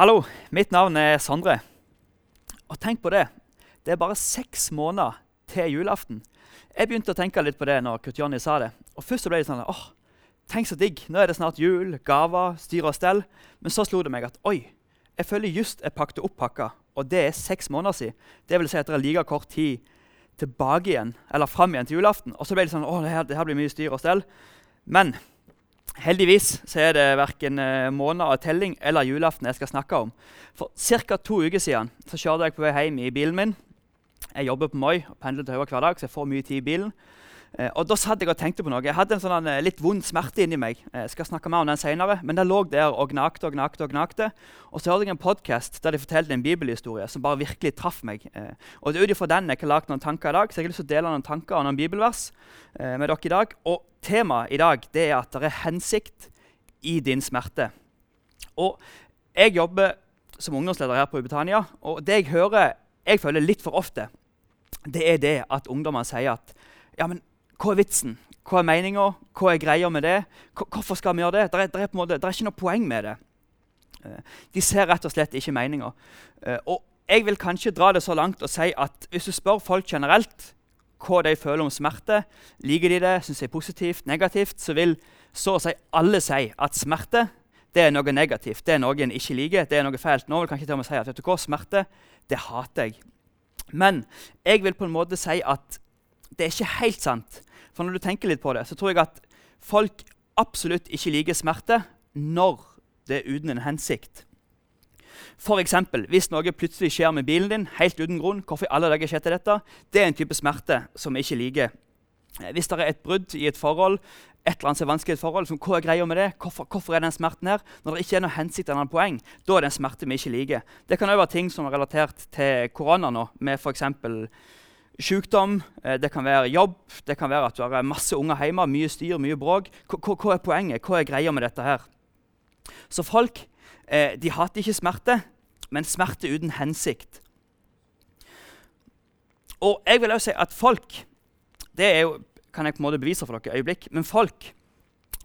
Hallo, mitt navn er Sondre. Og tenk på det. Det er bare seks måneder til julaften. Jeg begynte å tenke litt på det når Kurt Jonny sa det. Og Først så ble det sånn åh, tenk så digg. Nå er det snart jul, gaver, styr og stell. Men så slo det meg at oi, jeg føler just jeg pakket opp pakka. Og det er seks måneder siden. Det vil si at det er like kort tid tilbake igjen, eller fram igjen til julaften. Og så ble det sånn åh, det her, det her blir mye styr og stell. Men Heldigvis så er det verken eh, måneder av telling eller julaften jeg skal snakke om. For ca. to uker siden så kjørte jeg på vei hjem i bilen min. Jeg jobber på Moi og pendler til Høyre hver dag, så jeg får mye tid i bilen. Eh, og Da satt jeg og tenkte på noe. Jeg hadde en sånn eh, litt vond smerte inni meg. Eh, skal snakke mer om den senere, Men den lå der og gnagde og gnagde. Og gnagde. Og så hørte jeg en podkast der de fortalte en bibelhistorie som bare virkelig traff meg. Og det er ut ifra den jeg har lagd noen tanker i dag, så jeg har lyst til å dele noen tanker og noen bibelvers med dere i dag. Og temaet i dag det er at det er hensikt i din smerte. Og jeg jobber som ungdomsleder her på Ubetania, og det jeg hører jeg føler litt for ofte, det er det at ungdommer sier at ja, men hva er vitsen? Hva er meninga? Hva er greia med det? Hvorfor skal vi gjøre det? Det er, er, er ikke noe poeng med det. Eh, de ser rett og slett ikke meninga. Eh, og jeg vil kanskje dra det så langt og si at hvis du spør folk generelt hva de føler om smerte, liker de det, syns de er positivt, negativt, så vil så å si alle si at smerte det er noe negativt, det er noe en ikke liker, det er noe feilt. Nå vil kanskje til og med si at vet du hva, smerte det hater jeg. Men jeg vil på en måte si at det er ikke helt sant. For når du tenker litt på det, så tror jeg at folk absolutt ikke liker smerte når det er uten en hensikt. F.eks. hvis noe plutselig skjer med bilen din helt uten grunn. hvorfor i alle dager skjedde dette? Det er en type smerte som vi ikke liker. Hvis det er et brudd i et forhold, et eller annet som er vanskelig et forhold, som, hva er greia med det? Hvorfor, hvorfor, er den smerten her? Når det ikke er noe hensikt eller noen poeng, da er det en smerte vi ikke liker. Det kan også være ting som er relatert til korona nå, med f.eks sykdom, eh, det kan være jobb, det kan være at du har masse unger hjemme, mye styr, mye bråk. Hva er poenget? Hva er greia med dette her? Så folk eh, de hater ikke smerte, men smerte uten hensikt. Og jeg vil også si at folk Det er jo, kan jeg på en måte bevise for dere øyeblikk, men folk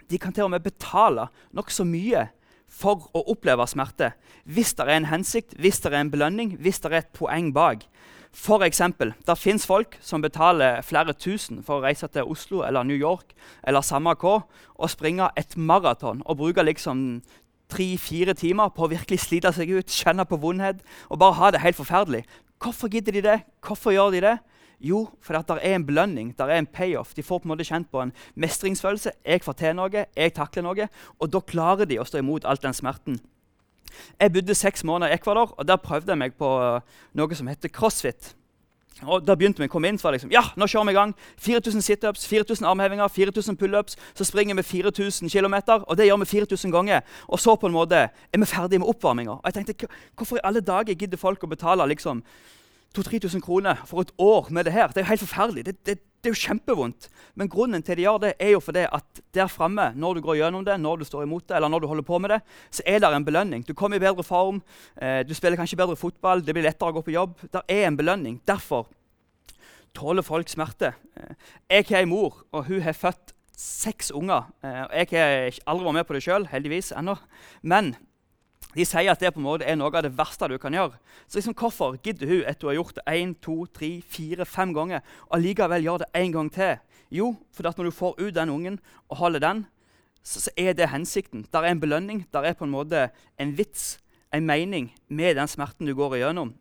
de kan til og med betale nokså mye for å oppleve smerte hvis det er en hensikt, hvis det er en belønning, hvis det er et poeng bak. For eksempel, Det fins folk som betaler flere tusen for å reise til Oslo eller New York eller samme hva, og springe et maraton og bruke liksom tre-fire timer på å virkelig slite seg ut, kjenne på vondhet og bare ha det helt forferdelig. Hvorfor gidder de det? Hvorfor gjør de det? Jo, fordi det er en belønning, det er en payoff. De får på en måte kjent på en mestringsfølelse. Jeg får til noe, jeg takler noe. Og da klarer de å stå imot all den smerten. Jeg bodde seks måneder i Ecuador, og der prøvde jeg meg på uh, noe som heter crossfit. Og Da begynte vi å komme inn, så var liksom, ja, nå kjører vi i gang. 4000 situps, 4000 armhevinger, 4000 pullups. Så springer vi 4000 km, og det gjør vi 4000 ganger. Og så på en måte er vi ferdige med oppvarminga. Og jeg tenkte, Hvorfor i alle dager gidder folk å betale liksom 2000-3000 kroner for et år med det her. Det er jo helt forferdelig. Det, det, det, er jo kjempevondt. Men grunnen til de gjør det, er jo fordi at der framme, når du går gjennom det, når du står imot det, eller når du holder på med det, så er det en belønning. Du kommer i bedre form, eh, du spiller kanskje bedre fotball, det blir lettere å gå på jobb. Det er en belønning. Derfor tåler folk smerte. Eh, jeg har en mor, og hun har født seks unger. Eh, jeg har aldri vært med på det sjøl, heldigvis ennå. Men de sier at det på en måte er noe av det verste du kan gjøre. Så liksom, Hvorfor gidder hun etter å ha gjort det én, to, tre, fire, fem ganger, og likevel gjøre det en gang til? Jo, for når du får ut den ungen og holder den, så, så er det hensikten. Der er en belønning, der er på en måte en vits, en mening, med den smerten du går igjennom.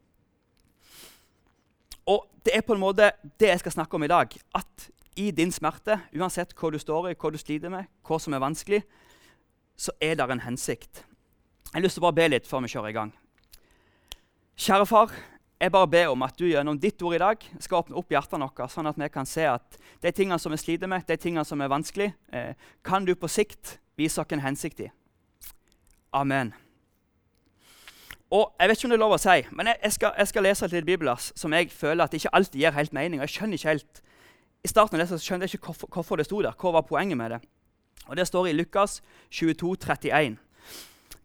Og det er på en måte det jeg skal snakke om i dag. At i din smerte, uansett hva du står i, hva du sliter med, hva som er vanskelig, så er det en hensikt. Jeg har lyst til å bare be litt før vi kjører i gang. Kjære far, jeg bare ber om at du gjennom ditt ord i dag skal åpne opp hjertene våre, sånn at vi kan se at de tingene som vi sliter med, de tingene som er vanskelig, eh, kan du på sikt vise oss en hensikt i. Amen. Og Jeg vet ikke om det er lov å si, men jeg, jeg, skal, jeg skal, lese et lite bibelvers som jeg føler at ikke alltid gir helt mening. Jeg skjønner ikke helt, I starten av det skjønte jeg ikke hvorfor, hvorfor det sto der. Hva var poenget med det? Og Det står i Lukas 22, 31.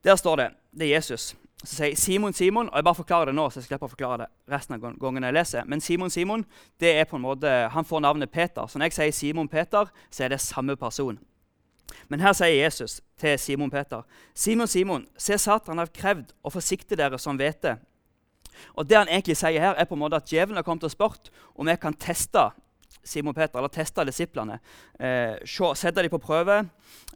Der står det det er Jesus. som sier Simon Simon, og jeg bare forklarer det nå, så jeg slipper å forklare det resten av gangen jeg leser. Men Simon Simon, det er på en måte, han får navnet Peter. Så når jeg sier Simon Peter, så er det samme person. Men her sier Jesus til Simon Peter.: Simon, Simon, se Satan har krevd å forsikte dere som hvete. Og det han egentlig sier her, er på en måte at djevelen har kommet og spurt om jeg kan teste Simon Peter, eller teste disiplene. Eh, sette dem på prøve.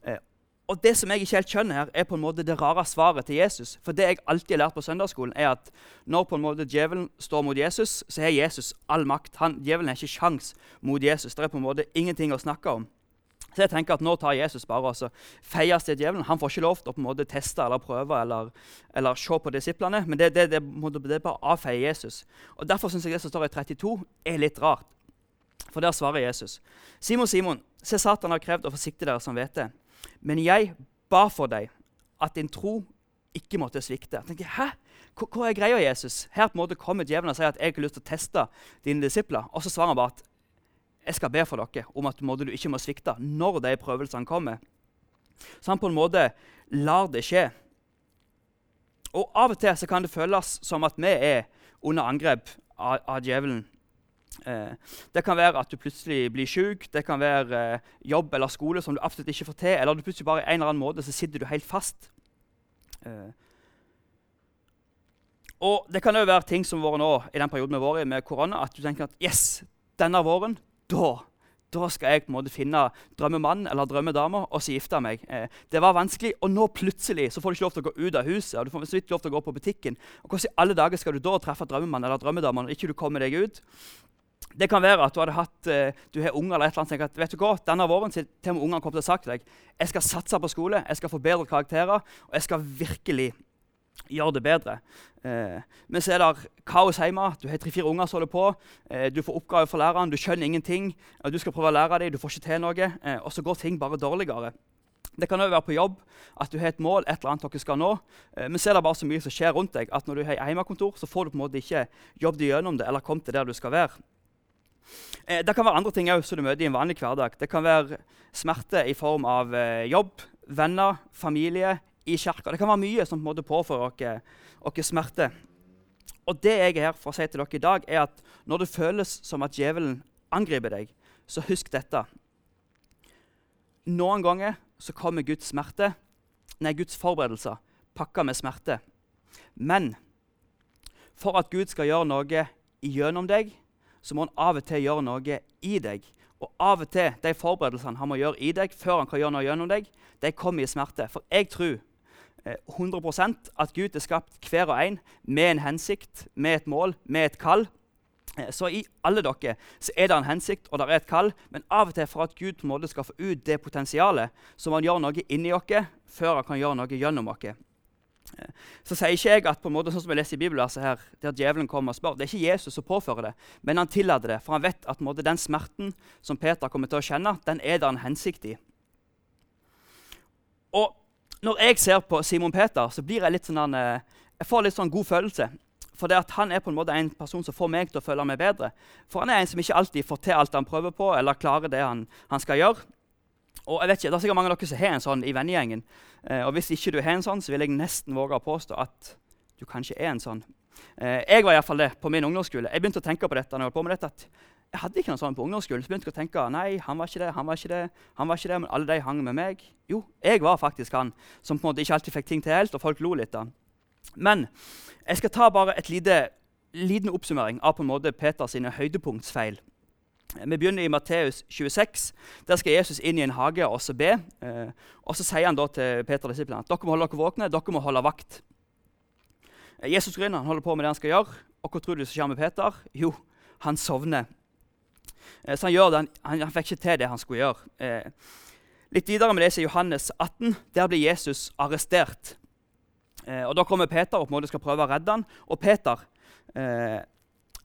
Eh, og Det som jeg ikke helt skjønner her, er på en måte det rare svaret til Jesus. For det jeg alltid har lært på søndagsskolen, er at når på en måte djevelen står mot Jesus, så har Jesus all makt. Han, djevelen har ikke sjans mot Jesus. Det er på en måte ingenting å snakke om. Så jeg tenker at Nå tar Jesus bare og feies til djevelen. Han får ikke lov til å på en måte teste eller prøve eller, eller se på disiplene. Men det, det, det, det, er bare å avfeie Jesus. Og Derfor syns jeg det som står i 32, er litt rart. For der svarer Jesus. Simon, Simon, se Satan har krevd å forsikte dere som vet det. Men jeg ba for deg at din tro ikke måtte svikte. Jeg tenkte, Hæ? Hva er greia, Jesus? Her på en måte kommer djevelen og sier at jeg har lyst til å teste dine disipler. Og så svarer han bare at jeg skal be for dere om at du ikke må svikte når de prøvelsene kommer. Så han på en måte lar det skje. Og Av og til så kan det føles som at vi er under angrep av, av djevelen. Eh, det kan være at du plutselig blir syk, det kan være eh, jobb eller skole som du absolutt ikke får til, eller du plutselig bare en eller annen måte så sitter du helt fast. Eh. Og Det kan òg være ting som har nå i den perioden vi har vært i med korona, at du tenker at yes, denne våren, da da skal jeg på en måte finne drømmemann eller drømmedama og så gifte meg. Eh, det var vanskelig, og nå plutselig så får du ikke lov til å gå ut av huset. og du får så vidt lov til å gå på butikken. Og Hvordan i alle dager skal du da treffe drømmemann eller drømmedama når ikke du kommer deg ut? Det kan være at du hadde hatt, eh, du har unger eller et eller annet, tenker at vet du hva, denne våren til, og ungene kommer til å sagt til deg jeg skal satse på skole, jeg skal få bedre karakterer, og jeg skal virkelig gjøre det bedre. Eh, men så er det kaos hjemme. Du har tre-fire unger som holder på. Eh, du får oppgaver fra læreren, du skjønner ingenting. Du skal prøve å lære dem, du får ikke til noe. Eh, og så går ting bare dårligere. Det kan òg være på jobb at du har et mål, et eller annet dere skal nå. Eh, men så er det bare så mye som skjer rundt deg at når du har hjemmekontor, så får du på en måte ikke jobbet gjennom det eller kommet til der du skal være. Eh, det kan være andre ting også, som du møter i en vanlig hverdag. Det kan være smerte i form av eh, jobb, venner, familie, i kirka. Det kan være mye som på en måte påfører oss smerte. Og det jeg er her for å si til dere i dag, er at når det føles som at djevelen angriper deg, så husk dette. Noen ganger så kommer Guds smerte, nei, Guds forberedelser pakka med smerte. Men for at Gud skal gjøre noe gjennom deg, så må han av og til gjøre noe i deg. Og av og til de forberedelsene han må gjøre i deg før han kan gjøre noe gjennom deg, de kommer i smerte. For jeg tror 100 eh, at Gud er skapt hver og en med en hensikt, med et mål, med et kall. Eh, så i alle dere så er det en hensikt og det er et kall, men av og til for at Gud på en måte skal få ut det potensialet, så må han gjøre noe inni oss før han kan gjøre noe gjennom oss. Så sier ikke jeg at på en måte sånn som jeg leser i bibelverset her, der djevelen kommer og spør, det er ikke Jesus som påfører det, men han tillater det. For han vet at måte, den smerten som Peter kommer til å kjenne, den er det en hensikt i. Og når jeg ser på Simon Peter, så blir jeg litt sånn, eh, jeg får litt sånn god følelse. For det at han er på en måte en person som får meg til å føle meg bedre. For han er en som ikke alltid får til alt han prøver på, eller klarer det han, han skal gjøre. Og jeg vet ikke, Det er sikkert mange av dere som har en sånn i vennegjengen. Eh, og hvis ikke du har en sånn, så vil jeg nesten våge å påstå at du kanskje er en sånn. Eh, jeg var iallfall det på min ungdomsskole. Jeg begynte å tenke på dette når jeg holdt på med dette, at jeg hadde ikke noe sånn på ungdomsskolen. Så begynte jeg å tenke nei, han var ikke det, han var ikke det, han var ikke det, men alle de hang med meg. Jo, jeg var faktisk han som på en måte ikke alltid fikk ting til helt, og folk lo litt av Men jeg skal ta bare et lite, liten oppsummering av på en måte Peters høydepunktsfeil. Vi begynner i Matteus 26. Der skal Jesus inn i en hage og så be. Eh, og Så sier han da til Peter og disiplene at dere må holde dere våkne, dere må holde vakt. Eh, Jesus griner, han holder på med det han skal gjøre. Og hva tror du som skjer med Peter? Jo, han sovner. Eh, så han det, han, han, fikk ikke til det han skulle gjøre. Litt videre med det er Johannes 18. Der blir Jesus arrestert. Og Da kommer Peter og på en måte skal prøve å redde han. Og Peter eh,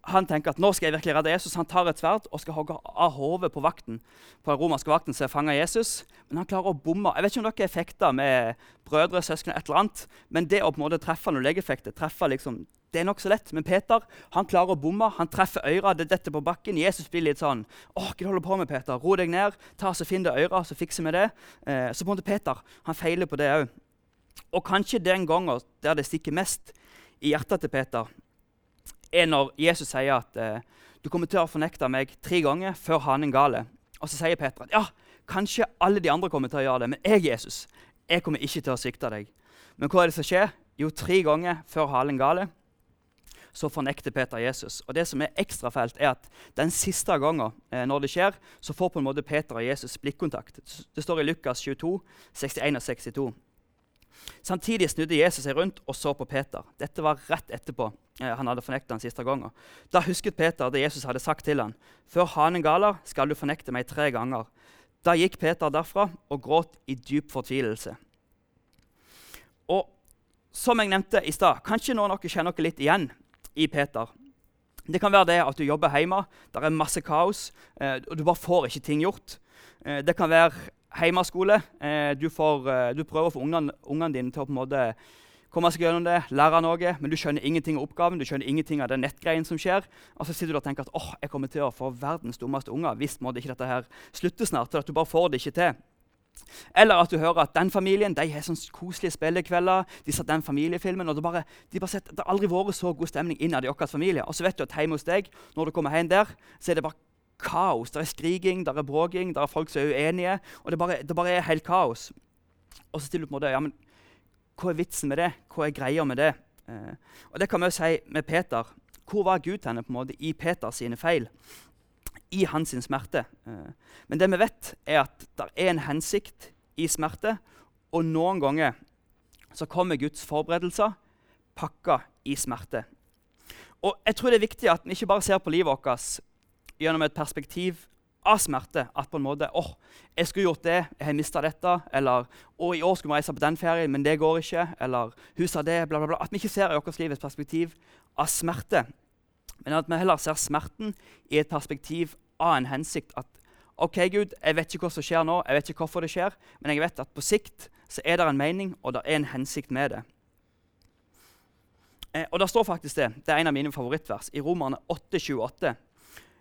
han tenker at nå skal jeg virkelig redde Jesus. Han tar et sverd og skal hogge av hodet på vakten, på den romerske vakten som fanger Jesus. Men han klarer å bomme. Jeg vet ikke om dere er fekta med brødre, søsken, et eller annet, men det å på en måte treffe når legefekter, treffe liksom, det er nokså lett. Men Peter han klarer å bomme. Han treffer øra, det detter på bakken. Jesus blir litt sånn Å, hva du holder på med, Peter? Ro deg ned. Ta så Finn det øra, så fikser vi det. Eh, så på en måte Peter han feiler på det òg. Og kanskje den gangen der det stikker mest i hjertet til Peter, er når Jesus sier at eh, du kommer til å fornekte meg tre ganger før hanen gale. Og så sier Peter at ja, Kanskje alle de andre kommer til å gjøre det, men jeg, Jesus, jeg kommer ikke til å svikte deg. Men hva er det som skjer? Jo, tre ganger før halen gale så fornekter Peter Jesus. Og Det som er ekstra fælt, er at den siste gangen eh, når det skjer, så får på en måte Peter og Jesus blikkontakt. Det står i Lukas 22, 61 og 62. Samtidig snudde Jesus seg rundt og så på Peter. Dette var rett etterpå eh, han hadde fornekta den siste gangen. Da husket Peter det Jesus hadde sagt til ham. Før hanen galer, skal du fornekte meg tre ganger. Da gikk Peter derfra og gråt i dyp fortvilelse. Og som jeg nevnte i stad, kanskje noen av dere kjenner dere litt igjen i Peter. Det kan være det at du jobber hjemme, det er masse kaos, eh, og du bare får ikke ting gjort. Eh, det kan være hjemmeskole. Eh, du, får, eh, du, prøver å få ungene, ungene, dine til å på en måte komme seg gjennom det, lære noe, men du skjønner ingenting av oppgaven, du skjønner ingenting av den nettgreien som skjer. Og så sitter du og tenker at åh, jeg kommer til å få verdens dummeste unger hvis måtte ikke dette her slutter snart. at du bare får det ikke til. Eller at du hører at den familien de har sånn koselige spillekvelder. De satt den familiefilmen, og det, bare, de bare sett, det har aldri vært så god stemning innad i vår familie. Og så vet du at hjemme hos deg, når du kommer hjem der, så er det bare kaos. Det er skriking, det er bråking, det er folk som er uenige. og Det bare, det bare er helt kaos. Og så stiller du på en måte ja, men hva er vitsen med det? Hva er greia med det? Eh, og det kan vi jo si med Peter. Hvor var Gud henne på en måte i Peters sine feil? i hans smerte. Eh, men det vi vet, er at det er en hensikt i smerte, og noen ganger så kommer Guds forberedelser pakka i smerte. Og jeg tror det er viktig at vi ikke bare ser på livet vårt gjennom et perspektiv av smerte. At på en måte åh, jeg skulle gjort det, jeg har mista dette. Eller å, i år skulle vi reise på den ferien, men det går ikke. Eller hun sa det, bla, bla, bla. At vi ikke ser i vårt liv et perspektiv av smerte men at vi heller ser smerten i et perspektiv av en hensikt. At OK, Gud, jeg vet ikke hva som skjer nå, jeg vet ikke hvorfor det skjer, men jeg vet at på sikt så er det en mening, og det er en hensikt med det. Eh, og det står faktisk det. Det er en av mine favorittvers i Romerne 8,28.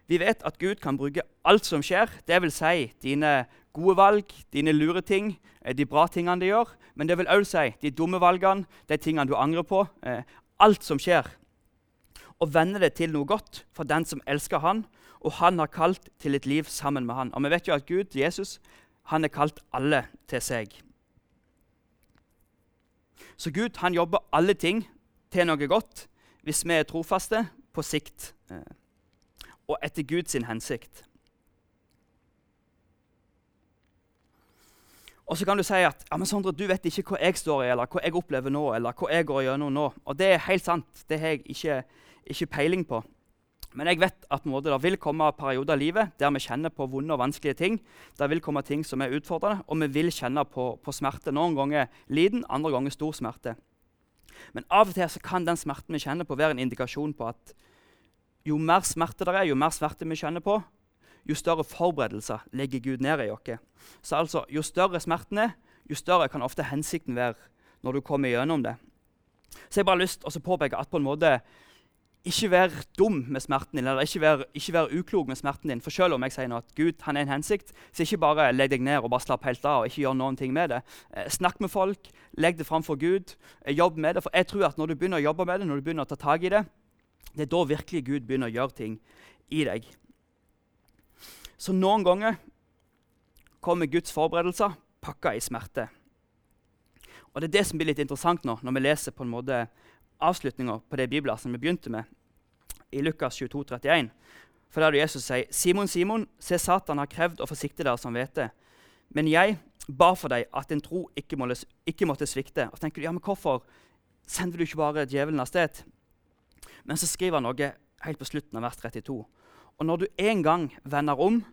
Vi vet at Gud kan bruke alt som skjer, dvs. Si dine gode valg, dine lure ting, eh, de bra tingene de gjør, men det vil òg si de dumme valgene, de tingene du angrer på. Eh, alt som skjer og vende det til noe godt for den som elsker han, og han har kalt til et liv sammen med han. Og Vi vet jo at Gud, Jesus, han har kalt alle til seg. Så Gud han jobber alle ting til noe godt hvis vi er trofaste på sikt eh, og etter Guds hensikt. Og så kan du si at ja, men Sondre, du vet ikke hva jeg står i, eller hva jeg opplever nå, eller hva jeg går gjennom nå. Og det er helt sant. Det har jeg ikke ikke peiling på. Men jeg vet at måte, det vil komme perioder av livet der vi kjenner på vonde og vanskelige ting. Det vil komme ting som er utfordrende, og vi vil kjenne på, på smerte. Noen ganger liten, andre ganger stor smerte. Men av og til kan den smerten vi kjenner på, være en indikasjon på at jo mer smerte det er, jo mer smerte vi kjenner på, jo større forberedelser legger Gud ned i oss. Så altså, jo større smerten er, jo større kan ofte hensikten være når du kommer gjennom det. Så jeg bare har lyst til å påpeke at på en måte ikke vær dum med smerten din, eller ikke vær, ikke vær, uklok med smerten din. For selv om jeg sier nå at Gud han er en hensikt, så ikke bare legg deg ned og bare slapp helt av. og ikke gjør noen ting med det. Eh, snakk med folk, legg det fram for Gud, eh, jobb med det. For jeg tror at når du begynner å jobbe med det, når du begynner å ta tak i det, det er da virkelig Gud begynner å gjøre ting i deg. Så noen ganger kommer Guds forberedelser pakka i smerte. Og Det er det som blir litt interessant nå, når vi leser på en måte avslutninga på det som vi begynte med, i Lukas 22, 31. For der Jesus sier, 'Simon, Simon, se Satan har krevd å forsikte dere som hvete.' 'Men jeg ba for deg at din tro ikke, måtte, ikke måtte svikte.' Og så tenker du, ja, men Hvorfor sender du ikke bare djevelen av sted? Men så skriver han noe helt på slutten av vers 32. Og når du en gang vender om,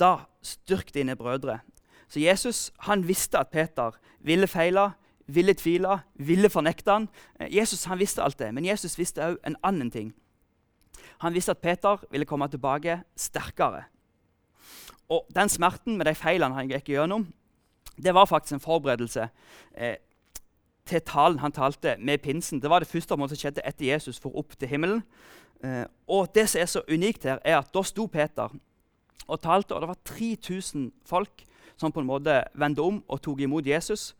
da styrk dine brødre. Så Jesus han visste at Peter ville feile, ville tvile, ville fornekte han. Eh, Jesus han visste alt det, men Jesus visste òg en annen ting. Han visste at Peter ville komme tilbake sterkere. Og Den smerten med de feilene han gikk gjennom, det var faktisk en forberedelse eh, til talen han talte med pinsen. Det var det første som skjedde etter Jesus for opp til himmelen. Eh, og det som er så unikt her, er at da sto Peter og talte, og det var 3000 folk som på en måte vendte om og tok imot Jesus.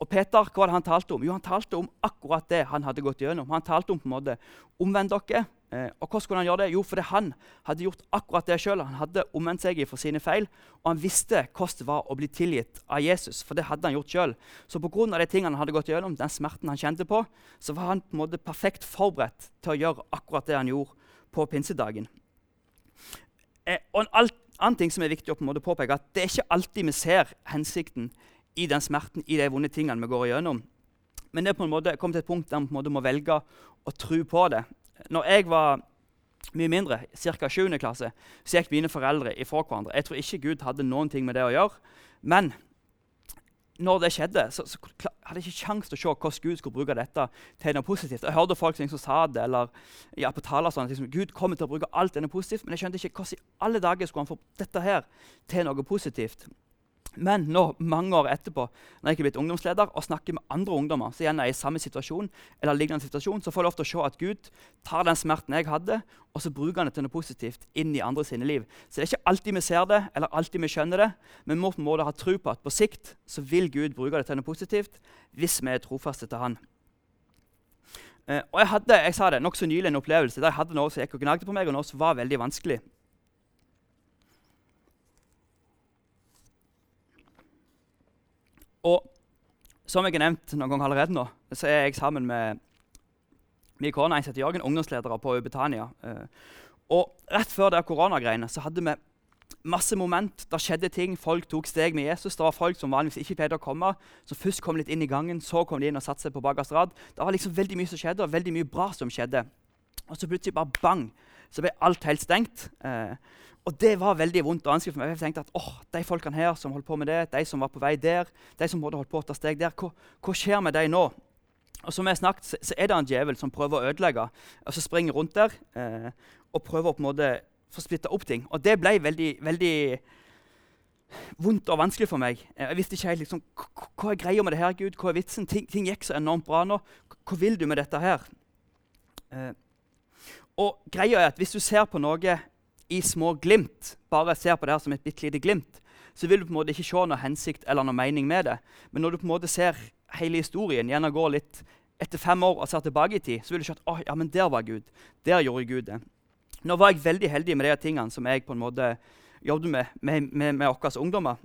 Og Peter, hva var det han talte om? Jo, Han talte om akkurat det han hadde gått gjennom. Han talte om på en måte, omvend dere, Eh, og hvordan kunne han gjøre det? Jo, fordi han hadde gjort akkurat det sjøl. Han hadde omvendt seg for sine feil, og han visste hvordan det var å bli tilgitt av Jesus. For det hadde han gjort selv. Så pga. de tingene han hadde gått gjennom, den smerten han kjente på, så var han på en måte perfekt forberedt til å gjøre akkurat det han gjorde på pinsedagen. Eh, og en alt, annen ting som er viktig å på en måte påpeke, at det er ikke alltid vi ser hensikten i den smerten, i de vonde tingene vi går igjennom. Men det er på en måte kommet til et punkt der vi på en måte må velge å tro på det. Når jeg var mye mindre, ca. 7. klasse, så gikk mine foreldre ifra hverandre. Jeg tror ikke Gud hadde noen ting med det å gjøre. Men når det skjedde, så, så hadde jeg ikke kjangs til å se hvordan Gud skulle bruke dette til noe positivt. Jeg hørte folk som sa det, eller ja, på taler sånn, liksom, Gud kommer til å bruke alt denne positivt, men jeg skjønte ikke hvordan i alle dager skulle han få dette her til noe positivt. Men nå, mange år etterpå, når jeg er blitt ungdomsleder og snakker med andre ungdommer som igjen er i samme situasjon, eller lignende situasjon, så får jeg lov til å se at Gud tar den smerten jeg hadde, og så bruker han det til noe positivt inn i andre sine liv. Så det er ikke alltid vi ser det, eller alltid vi skjønner det, men vi må ha tro på at på sikt så vil Gud bruke det til noe positivt hvis vi er trofaste til Han. Eh, og Jeg hadde jeg sa det, nokså nylig en opplevelse der jeg hadde noe som gikk og gnagde på meg, og noe som var veldig vanskelig. Og som jeg har nevnt noen ganger allerede nå, så er jeg sammen med min kone heter Jørgen, ungdomsledere på Betania. Eh, og rett før det koronagreiene så hadde vi masse moment. Det skjedde ting. Folk tok steg med Jesus. Det var folk som vanligvis ikke pleide å komme, som først kom litt inn i gangen, så kom de inn og satte seg på bakerste rad. Det var liksom veldig mye som skjedde, og veldig mye bra som skjedde. Og så plutselig bare bang, så ble alt helt stengt. Eh, og det var veldig vondt og vanskelig for meg. Jeg tenkte at åh, de folkene her som holdt på med det, de som var på vei der, de som måtte holdt på å ta steg der, hva, hva skjer med dem nå? Og som jeg snakket, så, så er det en djevel som prøver å ødelegge, og så springer rundt der eh, og prøver å på en måte få splitta opp ting. Og det ble veldig, veldig vondt og vanskelig for meg. Jeg visste ikke helt liksom, hva er greia med det her, Gud? Hva er vitsen? Ting, ting, gikk så enormt bra nå. Hva vil du med dette her? Eh, og greia er at Hvis du ser på noe i små glimt, bare ser på det her som et bitte lite glimt, så vil du på en måte ikke se noe hensikt eller noe mening med det. Men når du på en måte ser hele historien, gjerne går litt etter fem år og ser tilbake i tid, så vil du se at oh, ja, men der var Gud. Der gjorde Gud det. Nå var jeg veldig heldig med de tingene som jeg på en måte jobbet med med, med, med våre ungdommer.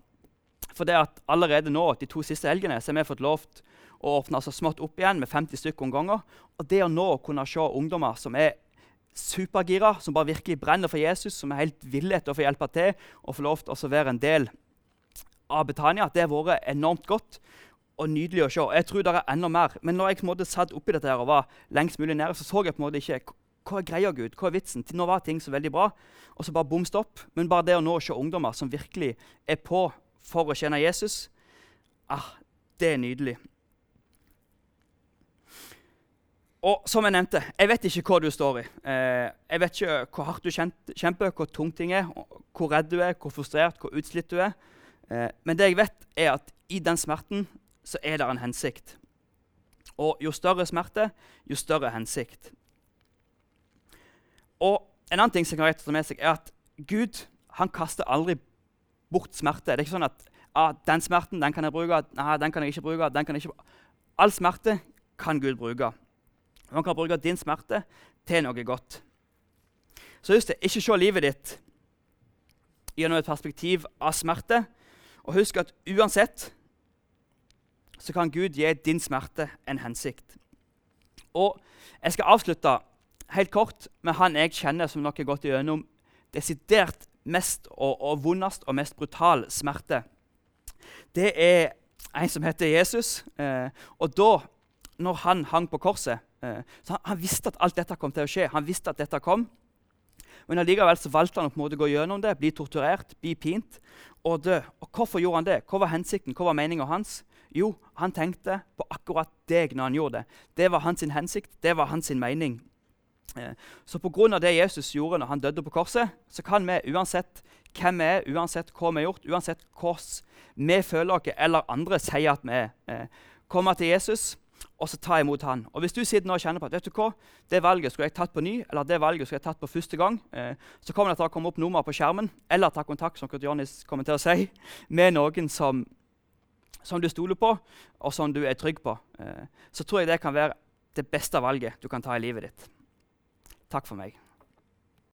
For det at allerede nå, de to siste helgene så har vi fått lov å åpne så smått opp igjen med 50 stykker om gangen. Og det å nå kunne se ungdommer som er supergira, som bare virkelig brenner for Jesus, som er helt ville til å få hjelpe til og få lov til å være en del av Betania. Det har vært enormt godt og nydelig å se. Jeg tror det er enda mer. Men når jeg på en måte satt oppi dette her og var lengst mulig nede, så så jeg på en måte ikke hva er greia, Gud? Hva er vitsen? Til nå var ting så veldig bra, og så bare bom stopp. Men bare det å nå se ungdommer som virkelig er på for å kjenne Jesus, ah, det er nydelig. Og som jeg nevnte, jeg vet ikke hva du står i. Eh, jeg vet ikke hvor hardt du kjemper, hvor tungt ting er, hvor redd du er, hvor frustrert, hvor utslitt du er. Eh, men det jeg vet, er at i den smerten så er det en hensikt. Og jo større smerte, jo større hensikt. Og en annen ting som kan rett med seg, er at Gud han kaster aldri bort smerte. Det er ikke sånn at ah, 'den smerten den kan jeg bruke', nei, den kan jeg ikke bruke, den kan jeg ikke All smerte kan Gud bruke. Man kan bruke din smerte til noe godt. Så husk det, ikke se livet ditt gjennom et perspektiv av smerte. Og husk at uansett så kan Gud gi din smerte en hensikt. Og Jeg skal avslutte helt kort med han jeg kjenner som har gått igjennom desidert mest og, og vondest og mest brutal smerte. Det er en som heter Jesus. Eh, og da, når han hang på korset så han, han, visste at alt dette kom til å skje. Han visste at dette kom. Men allikevel så valgte han å på en måte gå gjennom det, bli torturert, bli pint og dø. Og Hvorfor gjorde han det? Hva var hensikten? Hva var meninga hans? Jo, han tenkte på akkurat deg når han gjorde det. Det var hans hensikt, det var hans mening. Eh, så pga. det Jesus gjorde når han døde på korset, så kan vi uansett hvem vi er, uansett hva vi har gjort, uansett hvordan vi føler oss eller andre sier at vi er, eh, komme til Jesus og så ta imot han. Og Hvis du sitter nå og kjenner på at vet du hva, det valget skulle jeg tatt på ny, eller det valget skulle jeg tatt på første gang, eh, så kommer det til å komme opp nummer på skjermen, eller ta kontakt som Kurt Jonis kommer til å si, med noen som, som, du stoler på, og som du er trygg på. Eh, så tror jeg det kan være det beste valget du kan ta i livet ditt. Takk for meg.